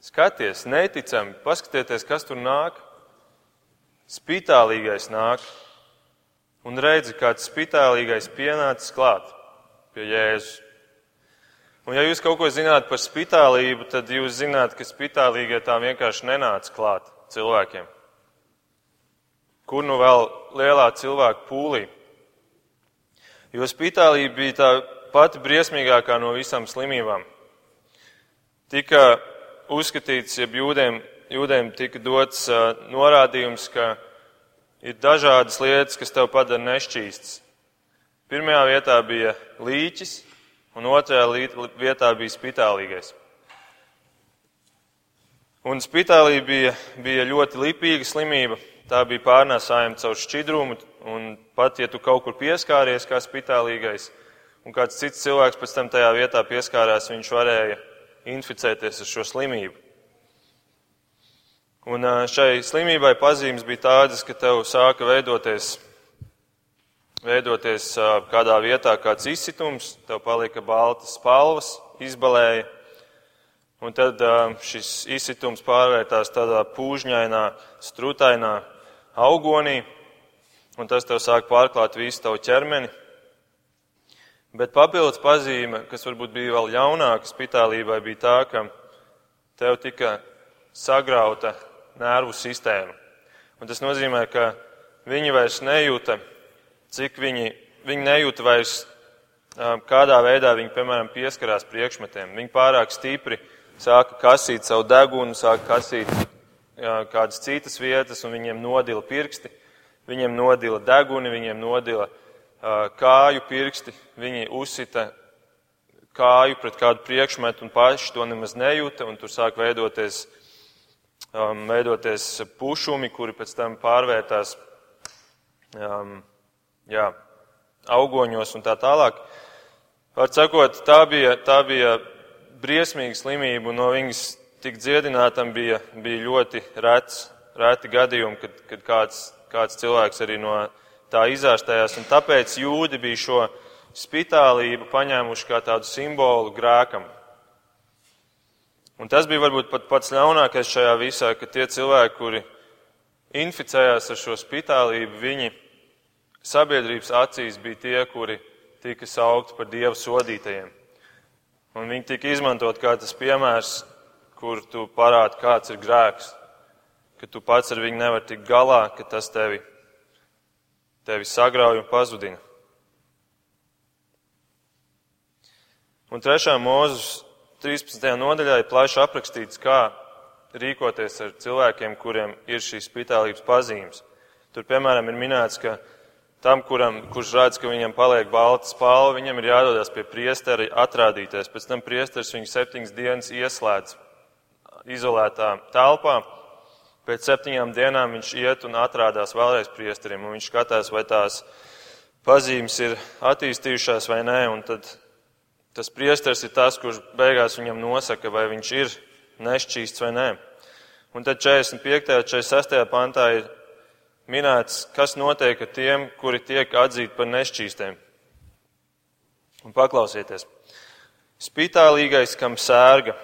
skaties, neticami, paskatieties, kas tur nāk. Spitālīgais nāk, un redzi, kāds spitālīgais pienācis klāt pie Jēzus. Un ja jūs kaut ko zināt par spitālību, tad jūs zināt, ka spitālīgie tā vienkārši nenāca klāt cilvēkiem. Kur nu vēl lielā cilvēku pūlī? Jo spitālība bija tā pati briesmīgākā no visām slimībām. Tika uzskatīts, ja jūdiem, jūdiem tika dots uh, norādījums, ka ir dažādas lietas, kas tev padara nešķīstas. Pirmajā vietā bija līķis, un otrajā vietā bija spitālīgais. Un spitālība bija, bija ļoti lipīga slimība. Tā bija pārnēsājama caur šķidrumu, un pat ja tu kaut kur pieskāries kā spitālīgais, un kāds cits cilvēks pēc tam tajā vietā pieskārās, viņš varēja inficēties ar šo slimību. Un šai slimībai pazīmes bija tādas, ka tev sāka veidoties, veidoties kādā vietā kāds izsitums, tev palika baltas spalvas, izbalēja, un tad šis izsitums pārvērtās tādā pūžņainā, strutainā augonī, un tas tev sāk pārklāt visu tavu ķermeni. Bet papildus pazīme, kas varbūt bija vēl jaunāka spitālībai, bija tā, ka tev tika sagrauta nervu sistēmu. Un tas nozīmē, ka viņi vairs nejūta, cik viņi, viņi nejūta vairs, kādā veidā viņi, piemēram, pieskarās priekšmetiem. Viņi pārāk stipri sāka kasīt savu degunu, sāka kasīt kādas citas vietas, un viņiem nodila pirksti, viņiem nodila deguni, viņiem nodila kāju pirksti, viņi uzsita kāju pret kādu priekšmetu un paši to nemaz nejūta, un tur sāk veidoties um, veidoties pušumi, kuri pēc tam pārvērtās um, jā, augoņos un tā tālāk. Var sakot, tā bija, tā bija briesmīga slimība, un no viņas tik dziedinātam bija, bija ļoti rets, reti gadījumi, kad, kad kāds, kāds cilvēks arī no tā izārstējās, un tāpēc jūdi bija šo spitālību paņēmuši kā tādu simbolu grēkam. Un tas bija varbūt pat pats ļaunākais šajā visā, ka tie cilvēki, kuri inficējās ar šo spitālību, viņi sabiedrības acīs bija tie, kuri tika saukti par dievu sodītajiem. Un viņi tika izmantot kā tas piemērs, kur tu parādi, kāds ir grēks, ka tu pats ar viņu nevar tikt galā, ka tas tevi, tevi sagrauj un pazudina. Un trešā mūzes 13. nodaļā ir plaši aprakstīts, kā rīkoties ar cilvēkiem, kuriem ir šīs spitālības pazīmes. Tur, piemēram, ir minēts, ka tam, kuram, kurš redz, ka viņam paliek balta spalva, viņam ir jādodas pie priestera atrādīties. Pēc tam priesteris viņu septiņas dienas ieslēdz izolētā telpā. Pēc septiņām dienām viņš iet un atrādās vēlreiz priesterim, un viņš skatās, vai tās pazīmes ir attīstījušās vai nē, un tad Tas priesteris ir tas, kurš beigās viņam nosaka, vai viņš ir nešķīsts vai nē. Un tad 45. un 46. pantā ir minēts, kas notiek ar tiem, kuri tiek atzīti par nešķīstiem. Un paklausieties. Spitālīgais, kam sērga,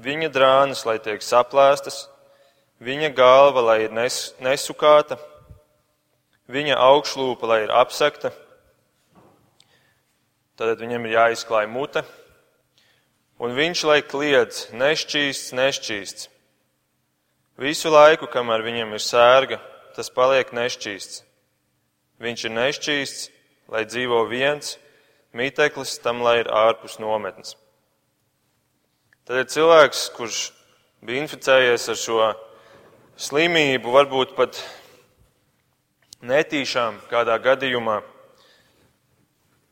viņa drānas, lai tiek saplēstas, viņa galva, lai ir nes, nesukāta, viņa augšlūpa, lai ir apsekta, tad viņam ir jāizklāj mute, un viņš lai kliedz nešķīsts, nešķīsts. Visu laiku, kamēr viņam ir sērga, tas paliek nešķīsts. Viņš ir nešķīsts, lai dzīvo viens, mīteklis tam, lai ir ārpus nometnes. Tad ir cilvēks, kurš bija inficējies ar šo slimību, varbūt pat netīšām kādā gadījumā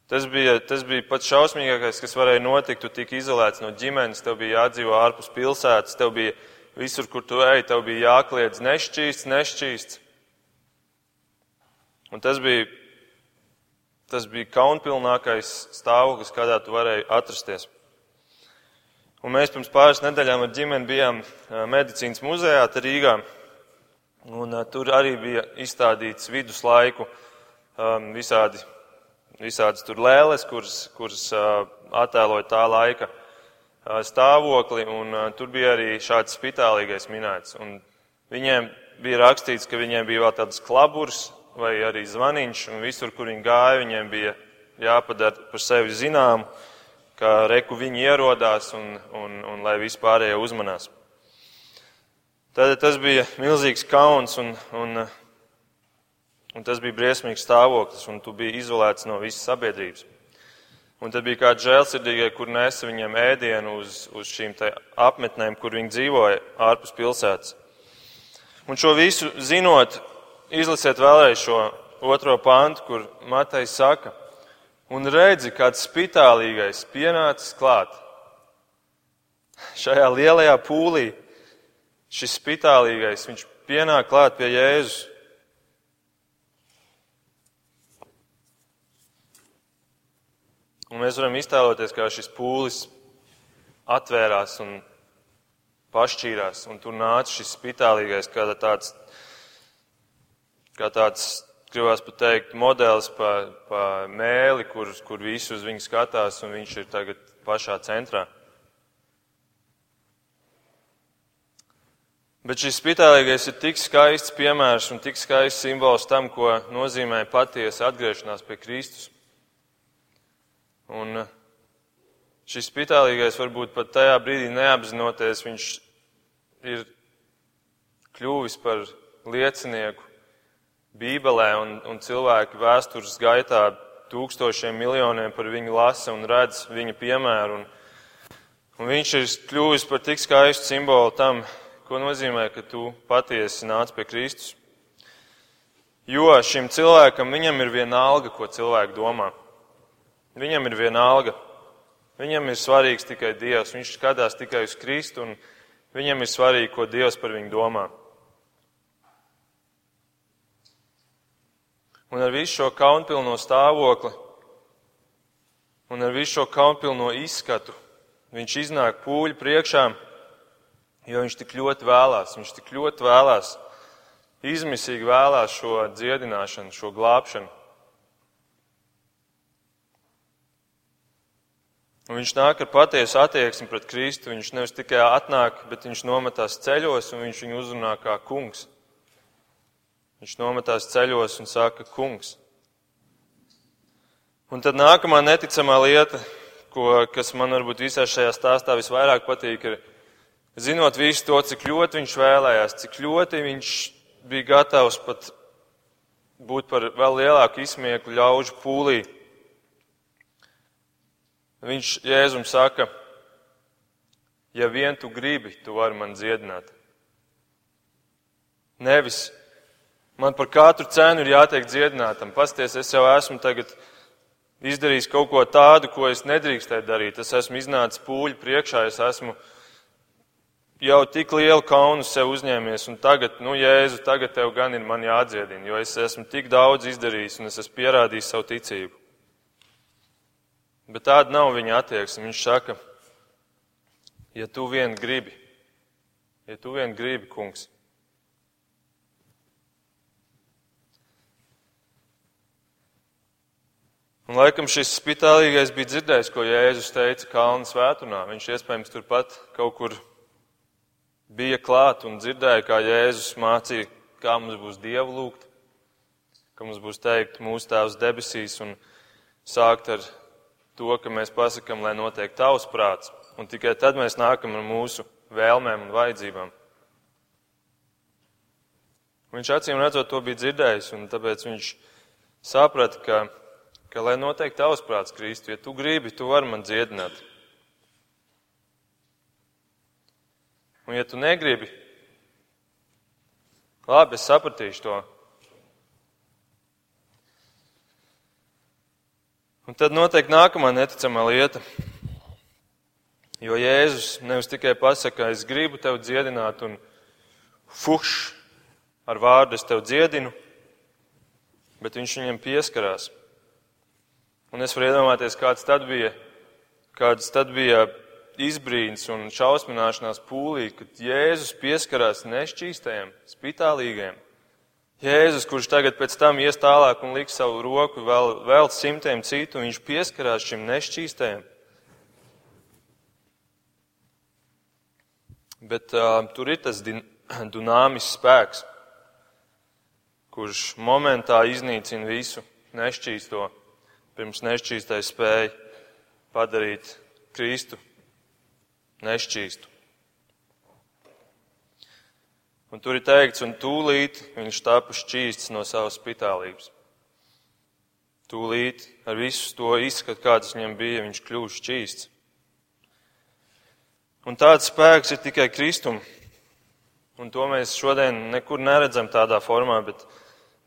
Tas bija, tas bija pats šausmīgākais, kas varēja notikt. Tu tiki izolēts no ģimenes, tev bija jādzīvo ārpus pilsētas, tev bija visur, kur tu ej, tev bija jākliedz nešķīsts, nešķīsts. Un tas bija, tas bija kaunpilnākais stāvoklis, kādā tu varēji atrasties. Un mēs pirms pāris nedēļām ar ģimeni bijām medicīnas muzejā Rīgā. Un, uh, tur arī bija izstādīts viduslaiku um, visādi visādas tur lēles, kuras, kuras attēloja tā laika stāvokli, un tur bija arī šāds spitālīgais minēts. Un viņiem bija rakstīts, ka viņiem bija vēl tāds klaburs vai arī zvaniņš, un visur, kur viņi gāja, viņiem bija jāpadara par sevi zinām, ka reku viņi ierodās un, un, un lai vispārējie uzmanās. Tad tas bija milzīgs kauns un, un Un tas bija briesmīgs stāvoklis, un tu biji izolēts no visas sabiedrības. Un tad bija kādi žēlsirdīgie, kur nesa viņiem ēdienu uz, uz šīm apmetnēm, kur viņi dzīvoja ārpus pilsētas. Un šo visu zinot, izlasiet vēlreiz šo otro pantu, kur Matejs saka, un redzi, kāds spitālīgais pienācis klāt. Šajā lielajā pūlī šis spitālīgais, viņš pienāk klāt pie Jēzus. Un mēs varam iztēloties, kā šis pūlis atvērās un pašķīrās, un tur nāca šis spitālīgais, kā tāds, kā tāds gribās pat teikt, modelis pa, pa mēli, kur, kur visi uz viņu skatās, un viņš ir tagad pašā centrā. Bet šis spitālīgais ir tik skaists piemērs un tik skaists simbols tam, ko nozīmē patiesa atgriešanās pie Kristus. Un šis spitālīgais varbūt pat tajā brīdī neapzinoties, viņš ir kļuvis par liecinieku Bībelē un, un cilvēki vēstures gaitā tūkstošiem miljoniem par viņu lasa un redz viņa piemēru. Un, un viņš ir kļuvis par tik skaistu simbolu tam, ko nozīmē, ka tu patiesi nāc pie Kristus. Jo šim cilvēkam viņam ir viena alga, ko cilvēki domā. Viņam ir viena alga. Viņam ir svarīgs tikai Dievs. Viņš skatās tikai uz Kristu un viņam ir svarīgi, ko Dievs par viņu domā. Un ar visu šo kaunpilno stāvokli un ar visu šo kaunpilno izskatu viņš iznāk pūļu priekšā, jo viņš tik ļoti vēlās, viņš tik ļoti vēlās, izmisīgi vēlās šo dziedināšanu, šo glābšanu. Un viņš nāk ar patiesu attieksmi pret Kristu. Viņš nevis tikai atnāk, bet viņš nometās ceļos un viņš viņu uzrunā kā kungs. Viņš nometās ceļos un saka, kungs. Un tad nākamā neticamā lieta, ko, kas man varbūt visā šajā stāstā visvairāk patīk, ir zinot visu to, cik ļoti viņš vēlējās, cik ļoti viņš bija gatavs pat būt par vēl lielāku izsmieklu ļaužu pūlī. Viņš Jēzum saka, ja vien tu gribi, tu vari man dziedināt. Nevis Man par katru cenu ir jātiek dziedinātam. Pasties, es jau esmu tagad izdarījis kaut ko tādu, ko es nedrīkstēju darīt. Es esmu iznācis pūļu priekšā, es esmu jau tik lielu kaunu sev uzņēmies, un tagad, nu, Jēzu, tagad tev gan ir man jādziedina, jo es esmu tik daudz izdarījis, un es esmu pierādījis savu ticību. Bet tāda nav viņa attieksme. Viņš saka, ja tu vien gribi, ja tu vien gribi, kungs, Un laikam šis spitālīgais bija dzirdējis, ko Jēzus teica Kalnu svētunā. Viņš iespējams turpat kaut kur bija klāt un dzirdēja, kā Jēzus mācīja, kā mums būs Dievu lūgt, ka mums būs teikt mūsu Tēvs debesīs un sākt ar to, ka mēs pasakam, lai notiek tavs prāts, un tikai tad mēs nākam ar mūsu vēlmēm un vajadzībām. Viņš acīm redzot to bija dzirdējis, un tāpēc viņš saprata, ka ka lai notiek tavs prāts, Kristu, ja tu gribi, tu vari man dziedināt. Un ja tu negribi, labi, es sapratīšu to. Un tad notiek nākamā neticamā lieta. Jo Jēzus nevis tikai pasaka, es gribu tevi dziedināt, un fuš, ar vārdu es tevi dziedinu, bet viņš viņam pieskarās. Un es varu iedomāties, kāds tad bija, kāds tad bija izbrīns un šausmināšanās pūlī, kad Jēzus pieskarās nešķīstajiem, spitālīgiem. Jēzus, kurš tagad pēc tam ies tālāk un liks savu roku vēl, vēl simtiem citu, viņš pieskarās šim nešķīstajam. Bet uh, tur ir tas dunāmis spēks, kurš momentā iznīcina visu nešķīsto pirms nešķīstais spēja padarīt Kristu nešķīstu. Un tur ir teikts, un tūlīt viņš tapu šķīsts no savas spitālības. Tūlīt ar visu to izskatu, kāds viņam bija, viņš kļūst šķīsts. Un tāds spēks ir tikai Kristum. Un to mēs šodien nekur neredzam tādā formā, bet,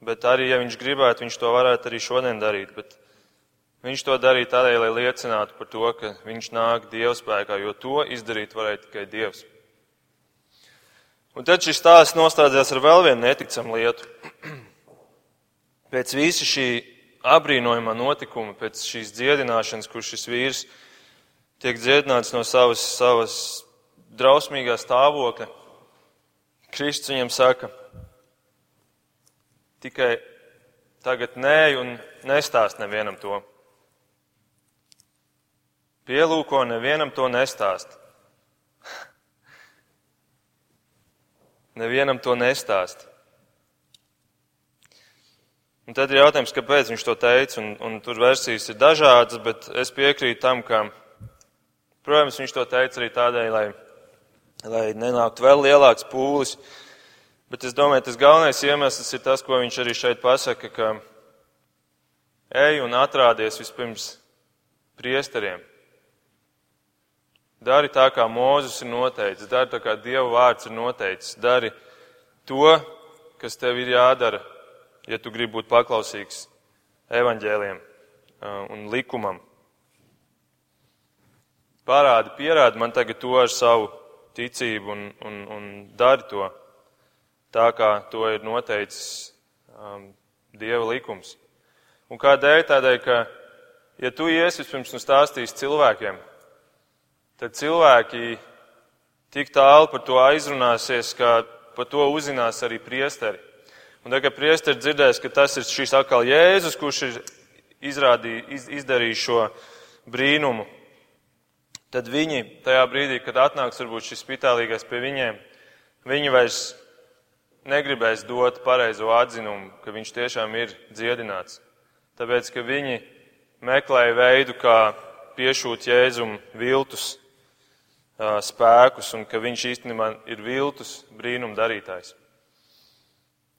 bet arī, ja viņš gribētu, viņš to varētu arī šodien darīt. Bet Viņš to darīja tādēļ, lai liecinātu par to, ka viņš nāk Dieva spēkā, jo to izdarīt varēja tikai Dievs. Un tad šis stāsts noslēdzās ar vēl vienu neticamu lietu. Pēc visa šī apbrīnojamā notikuma, pēc šīs dziedināšanas, kur šis vīrs tiek dziedināts no savas, savas drausmīgā stāvokļa, Kristus viņam saka, tikai tagad nē un nestāst nevienam to. Pielūko nevienam to nestāst. nevienam to nestāst. Un tad ir jautājums, kāpēc viņš to teica, un, un tur versijas ir dažādas, bet es piekrītu tam, ka, protams, viņš to teica arī tādēļ, lai, lai nenāktu vēl lielāks pūlis. Bet es domāju, tas galvenais iemesls ir tas, ko viņš arī šeit pasaka, ka ej un atrādies vispirms priesteriem. Dari tā, kā Mūzes ir noteicis, dari tā, kā Dieva vārds ir noteicis, dari to, kas tev ir jādara, ja tu gribi būt paklausīgs evaņģēliem un likumam. Parādi, pierādi man tagad to ar savu ticību un, un, un dari to tā, kā to ir noteicis um, Dieva likums. Un kādēļ? Tādēļ, ka, ja tu iesi vispirms un stāstīsi cilvēkiem, tad cilvēki tik tālu par to aizrunāsies, ka par to uzzinās arī priesteri. Un tagad priesteris dzirdēs, ka tas ir šis atkal Jēzus, kurš ir izrādī, iz, izdarījis šo brīnumu. Tad viņi tajā brīdī, kad atnāks varbūt šis spitālīgais pie viņiem, viņi vairs negribēs dot pareizo atzinumu, ka viņš tiešām ir dziedināts. Tāpēc, ka viņi meklēja veidu, kā piešūt Jēzum viltus spēkus un ka viņš īstenībā ir viltus brīnum darītājs.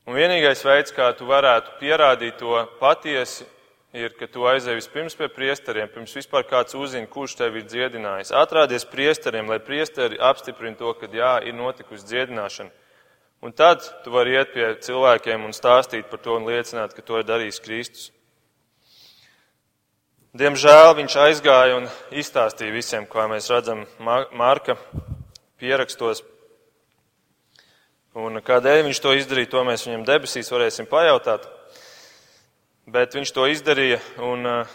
Un vienīgais veids, kā tu varētu pierādīt to patiesi, ir, ka tu aizēji vispirms pie priesteriem, pirms vispār kāds uzzina, kurš tevi ir dziedinājis. Atrādies priesteriem, lai priesteri apstiprina to, ka jā, ir notikusi dziedināšana. Un tad tu vari iet pie cilvēkiem un stāstīt par to un liecināt, ka to ir darījis Kristus. Diemžēl viņš aizgāja un izstāstīja visiem, kā mēs redzam Marka pierakstos Un kādēļ viņš to izdarīja, to mēs viņam debesīs varēsim pajautāt. Bet viņš to izdarīja, un uh,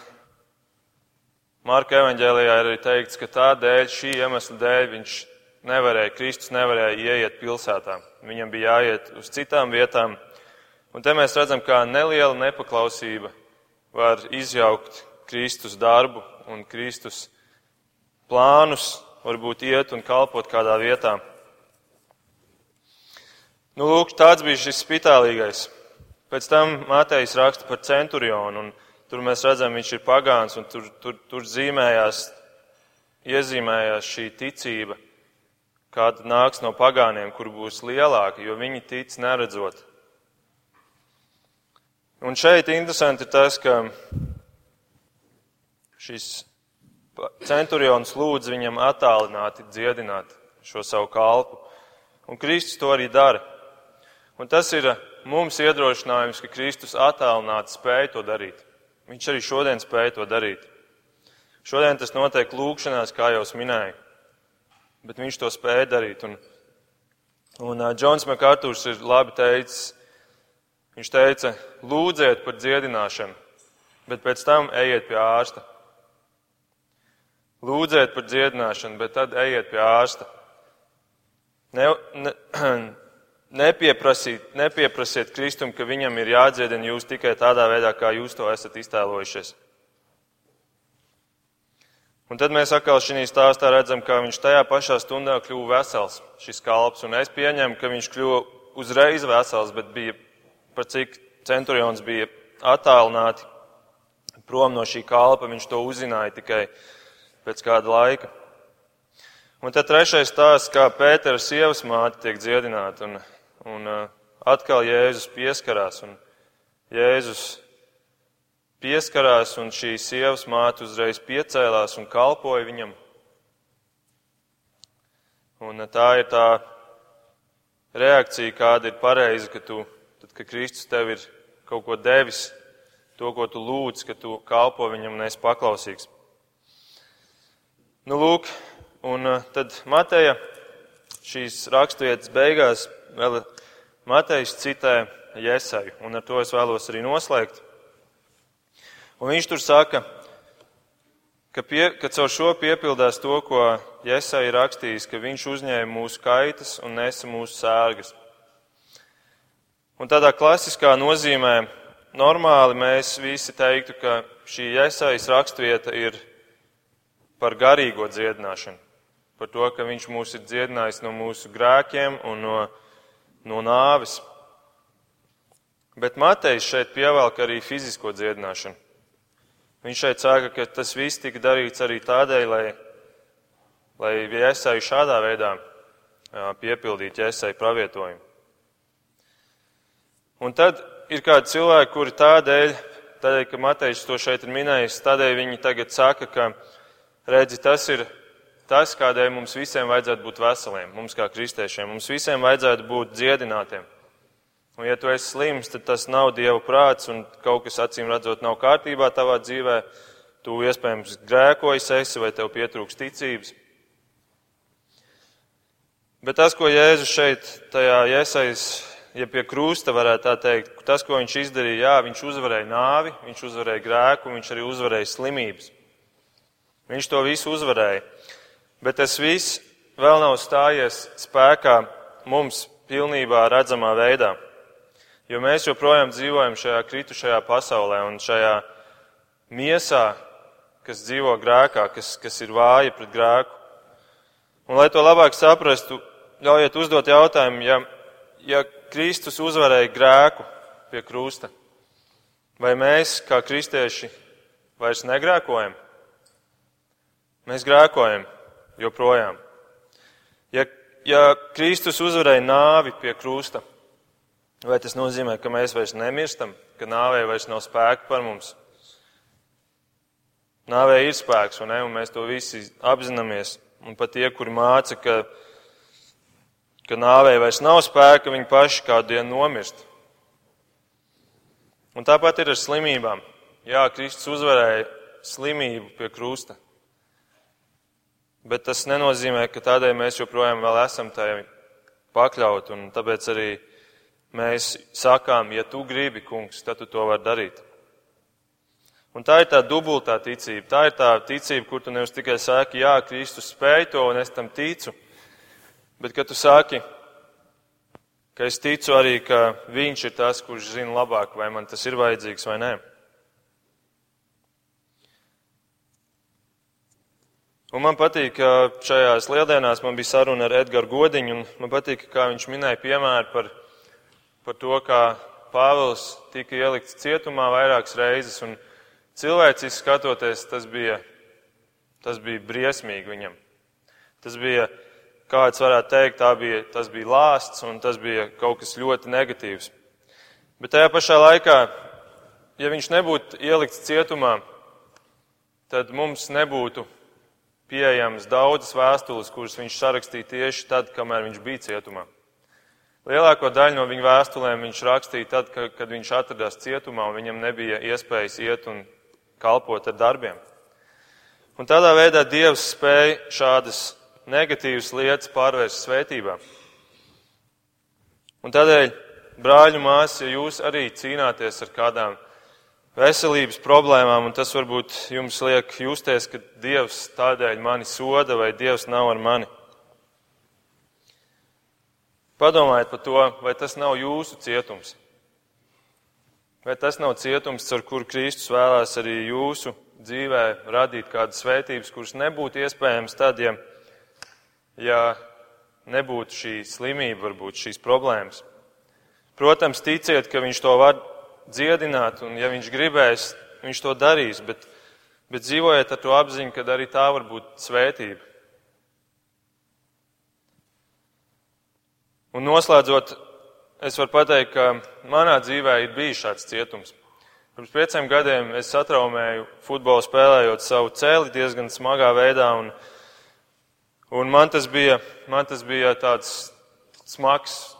Marka evaņģēlijā ir arī teikts, ka tādēļ, šī iemesla dēļ viņš nevarēja, Kristus nevarēja ieiet pilsētā. Viņam bija jāiet uz citām vietām. Un te mēs redzam, kā neliela nepaklausība var izjaukt Kristus darbu un Kristus plānus, varbūt iet un kalpot kādā vietā. Nu, lūk, tāds bija šis spitālīgais. Pēc tam Mātejs raksta par centurionu, un tur mēs redzam, viņš ir pagāns, un tur, tur, tur zīmējās, iezīmējās šī ticība, kāda nāks no pagāniem, kur būs lielāka, jo viņi tic neredzot. Un šeit interesanti ir tas, ka šis centurions lūdz viņam attālināti dziedināt šo savu kalpu. Un Kristus to arī dara. Un tas ir mums iedrošinājums, ka Kristus attālināti spēja to darīt. Viņš arī šodien spēja to darīt. Šodien tas notiek lūkšanās, kā jau minēju, bet viņš to spēja darīt. Un, un uh, Džons Makārtūrs ir labi teicis, viņš teica, lūdziet par dziedināšanu, bet pēc tam ejiet pie ārsta. Lūdziet par dziedināšanu, bet tad ejiet pie ārsta. Ne, ne, Nepieprasiet, nepieprasiet Kristum, ka viņam ir jādziedina jūs tikai tādā veidā, kā jūs to esat iztēlojušies. Un tad mēs atkal šī stāstā redzam, ka viņš tajā pašā stundā kļuva vesels, šis kalps. Un es pieņemu, ka viņš kļuva uzreiz vesels, bet bija par cik centurions bija attālināti prom no šī kalpa, viņš to uzzināja tikai pēc kāda laika. Un tad trešais stāsts, kā Pētera sievas māte tiek dziedināta. Un Un uh, atkal Jēzus pieskarās, un Jēzus pieskarās, un šī sievas māte uzreiz piecēlās un kalpoja viņam. Un uh, tā ir tā reakcija, kāda ir pareiza, ka tu, tad, kad Kristus tev ir kaut ko devis, to, ko tu lūdz, ka tu kalpo viņam un esi paklausīgs. Nu, lūk, un uh, tad Mateja šīs raksturietas beigās vēl Matejs citē Jēsaju, un ar to es vēlos arī noslēgt. Un viņš tur saka, ka, pie, ka caur šo piepildās to, ko Jēzus ir rakstījis, ka viņš uzņēma mūsu kaitas un nesa mūsu sērgas. Un tādā klasiskā nozīmē normāli mēs visi teiktu, ka šī Jēzus rakstvieta ir par garīgo dziedināšanu, par to, ka viņš mūs ir dziedinājis no mūsu grēkiem un no, no nāves. Bet Matejs šeit pievelk arī fizisko dziedināšanu. Viņš šeit saka, ka tas viss tika darīts arī tādēļ, lai, lai iesaistu šādā veidā piepildītu iesaistu pravietojumu. Un tad ir kādi cilvēki, kuri tādēļ, tādēļ, ka Matejs to šeit ir minējis, tādēļ viņi tagad saka, ka, redzi, tas ir tas, kādēļ mums visiem vajadzētu būt veseliem, mums kā kristiešiem, mums visiem vajadzētu būt dziedinātiem. Un, ja tu esi slims, tad tas nav Dieva prāts un kaut kas acīm redzot nav kārtībā tavā dzīvē. Tu iespējams grēkojas esi vai tev pietrūks ticības. Bet tas, ko Jēzus šeit tajā iesaist, ja pie krusta varētu tā teikt, tas, ko viņš izdarīja, jā, viņš uzvarēja nāvi, viņš uzvarēja grēku, viņš arī uzvarēja slimības. Viņš to visu uzvarēja. Bet tas viss vēl nav stājies spēkā mums pilnībā redzamā veidā. Jo mēs joprojām dzīvojam šajā kritušajā pasaulē un šajā miesā, kas dzīvo grēkā, kas, kas ir vāja pret grēku. Un, lai to labāk saprastu, ļaujiet uzdot jautājumu, ja, ja Kristus uzvarēja grēku pie krusta, vai mēs, kā kristieši, vairs negrēkojam? Mēs grēkojam joprojām. Ja, ja Kristus uzvarēja nāvi pie krusta, Vai tas nozīmē, ka mēs vairs nemirstam, ka nāvē vairs nav spēka par mums? Nāvē ir spēks, un, ne, un mēs to visi apzināmies. Un pat tie, kuri māca, ka, ka nāvē vairs nav spēka, viņi paši kādu dienu nomirst. Un tāpat ir ar slimībām. Jā, Kristus uzvarēja slimību pie krusta. Bet tas nenozīmē, ka tādēļ mēs joprojām esam tajā pakļauti, un tāpēc arī mēs sakām, ja tu gribi, kungs, tad tu to vari darīt. Un tā ir tā dubultā ticība. Tā ir tā ticība, kur tu nevis tikai saki, jā, Kristus spēj to un es tam ticu, bet ka tu saki, ka es ticu arī, ka Viņš ir tas, kurš zina labāk, vai man tas ir vajadzīgs vai nē. Un man patīk, ka šajās lieldienās man bija saruna ar Edgars Godiņu, un man patīk, kā viņš minēja piemēru par par to, kā Pāvils tika ielikts cietumā vairākas reizes, un cilvēciski skatoties, tas bija, tas bija briesmīgi viņam. Tas bija, kāds varētu teikt, bija, tas bija lāsts, un tas bija kaut kas ļoti negatīvs. Bet tajā pašā laikā, ja viņš nebūtu ielikts cietumā, tad mums nebūtu pieejamas daudzas vēstules, kuras viņš sarakstīja tieši tad, kamēr viņš bija cietumā. Lielāko daļu no viņa vēstulēm viņš rakstīja tad, kad viņš atradās cietumā un viņam nebija iespējas iet un kalpot ar darbiem. Un tādā veidā Dievs spēja šādas negatīvas lietas pārvērst svētībā. Un tādēļ, brāļu māsas, ja jūs arī cīnāties ar kādām veselības problēmām, un tas varbūt jums liek justies, ka Dievs tādēļ mani soda vai Dievs nav ar mani. Padomājiet par to, vai tas nav jūsu cietums. Vai tas nav cietums, ar kuru Kristus vēlās arī jūsu dzīvē radīt kādas svētības, kuras nebūtu iespējams tad, ja, ja nebūtu šī slimība, varbūt šīs problēmas. Protams, ticiet, ka viņš to var dziedināt, un ja viņš gribēs, viņš to darīs, bet, bet dzīvojiet ar to apziņu, ka arī tā var būt svētība. Un noslēdzot, es varu pateikt, ka manā dzīvē ir bijis šāds cietums. Pirms pieciem gadiem es satraumēju futbolu spēlējot savu cēli diezgan smagā veidā, un, un man, tas bija, man tas bija tāds smags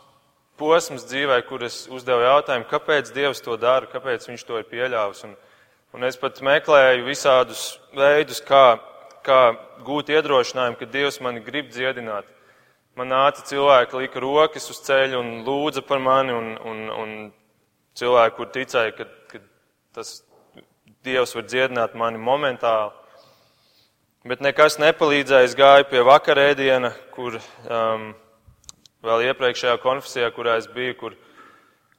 posms dzīvē, kur es uzdevu jautājumu, kāpēc Dievs to dara, kāpēc Viņš to ir pieļāvis. Un, un es pat meklēju visādus veidus, kā, kā gūt iedrošinājumu, ka Dievs mani grib dziedināt man nāca cilvēki, lika rokas uz ceļa un lūdza par mani, un, un, un cilvēki, kur ticēja, ka, ka tas Dievs var dziedināt mani momentāli. Bet nekas nepalīdzēja. Es gāju pie vakarēdiena, kur um, vēl iepriekšējā konfesijā, kurā es biju, kur,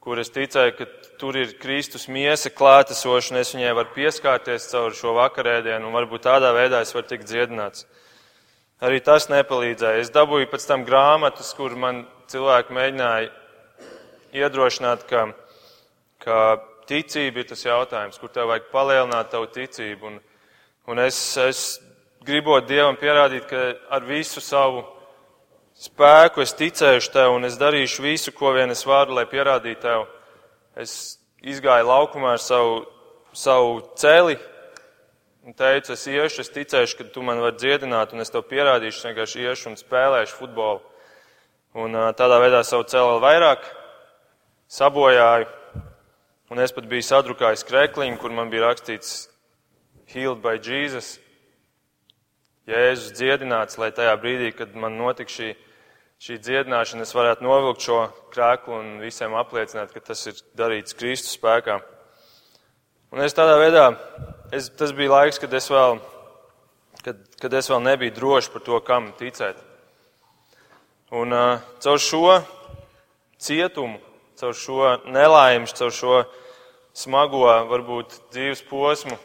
kur es ticēju, ka tur ir Kristus miesa klātesoša, un es viņai varu pieskārties caur šo vakarēdienu, un varbūt tādā veidā es varu tikt dziedināts. Arī tas nepalīdzēja. Es dabūju pēc tam grāmatas, kur man cilvēki mēģināja iedrošināt, ka, ka ticība ir tas jautājums, kur tev vajag palielināt tavu ticību. Un, un es, es gribot Dievam pierādīt, ka ar visu savu spēku es ticēšu tev un es darīšu visu, ko vien es varu, lai pierādītu tev. Es izgāju laukumā ar savu, savu celi un teicu, es iešu, es ticēšu, ka tu man vari dziedināt un es tev pierādīšu, es vienkārši iešu un spēlēšu futbolu. Un tādā veidā savu celi vēl vairāk sabojāju. Un es pat biju sadrukājis krēkliņu, kur man bija rakstīts Healed by Jesus. Jēzus dziedināts, lai tajā brīdī, kad man notika šī, šī dziedināšana, es varētu novilkt šo krēklu un visiem apliecināt, ka tas ir darīts Kristus spēkā. Un es tādā veidā, es, tas bija laiks, kad es vēl, kad, kad es vēl nebiju drošs par to, kam ticēt. Un uh, caur šo cietumu, caur šo nelaimi, caur šo smago, varbūt dzīves posmu,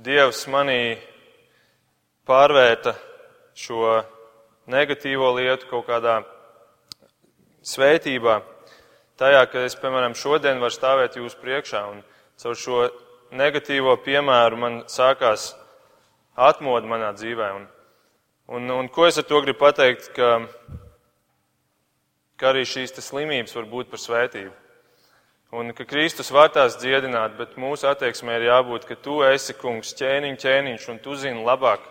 Dievs manī pārvērta šo negatīvo lietu kaut kādā svētībā, tajā, ka es, piemēram, šodien varu stāvēt jūsu priekšā un caur šo negatīvo piemēru man sākās atmoda manā dzīvē. Un, un, un ko es ar to gribu pateikt, ka, ka arī šīs slimības var būt par svētību. Un ka Kristus var tās dziedināt, bet mūsu attieksmē ir jābūt, ka tu esi kungs ķēniņ, ķēniņš, un tu zini labāk,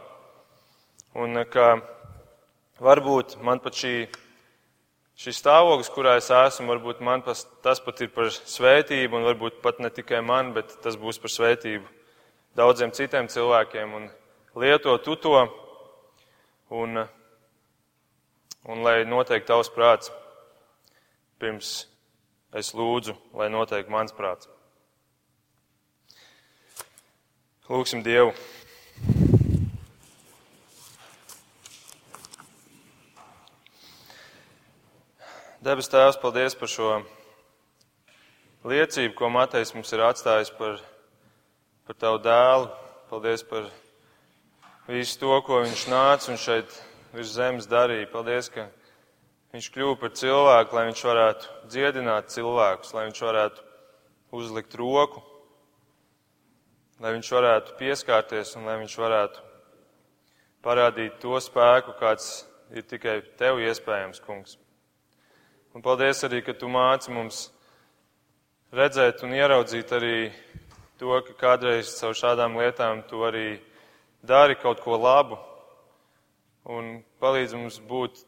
Un ka varbūt man pat šī, šis stāvoklis, kurā es esmu, varbūt man pas, tas pat ir par svētību, un varbūt pat ne tikai man, bet tas būs par svētību daudziem citiem cilvēkiem. Un lieto tu to, un, un lai noteikti tavs prāts, pirms es lūdzu, lai noteikti mans prāts. Lūksim Dievu! Debes Tēvs, paldies par šo liecību, ko Matejs mums ir atstājis par, par Tavu dēlu. Paldies par visu to, ko viņš nāca un šeit virs zemes darīja. Paldies, ka viņš kļuva par cilvēku, lai viņš varētu dziedināt cilvēkus, lai viņš varētu uzlikt roku, lai viņš varētu pieskārties un lai viņš varētu parādīt to spēku, kāds ir tikai Tev iespējams, kungs. Un paldies arī, ka tu māci mums redzēt un ieraudzīt arī to, ka kādreiz caur šādām lietām tu arī dari kaut ko labu un palīdz mums būt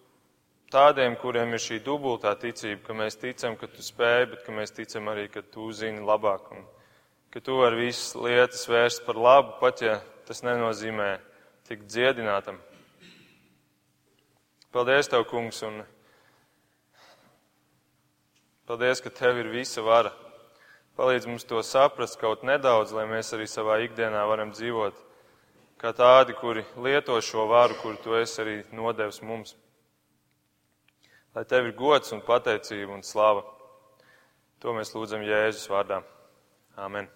tādiem, kuriem ir šī dubultā ticība, ka mēs ticam, ka tu spēj, bet ka mēs ticam arī, ka tu zini labāk un ka tu vari visas lietas vērst par labu, pat ja tas nenozīmē tik dziedinātam. Paldies, Tev, kungs! Un Paldies, ka Tev ir visa vara. Palīdz mums to saprast kaut nedaudz, lai mēs arī savā ikdienā varam dzīvot kā tādi, kuri lieto šo varu, kuru Tu esi arī nodevis mums. Lai Tev ir gods un pateicība un slava. To mēs lūdzam Jēzus vārdā. Āmen.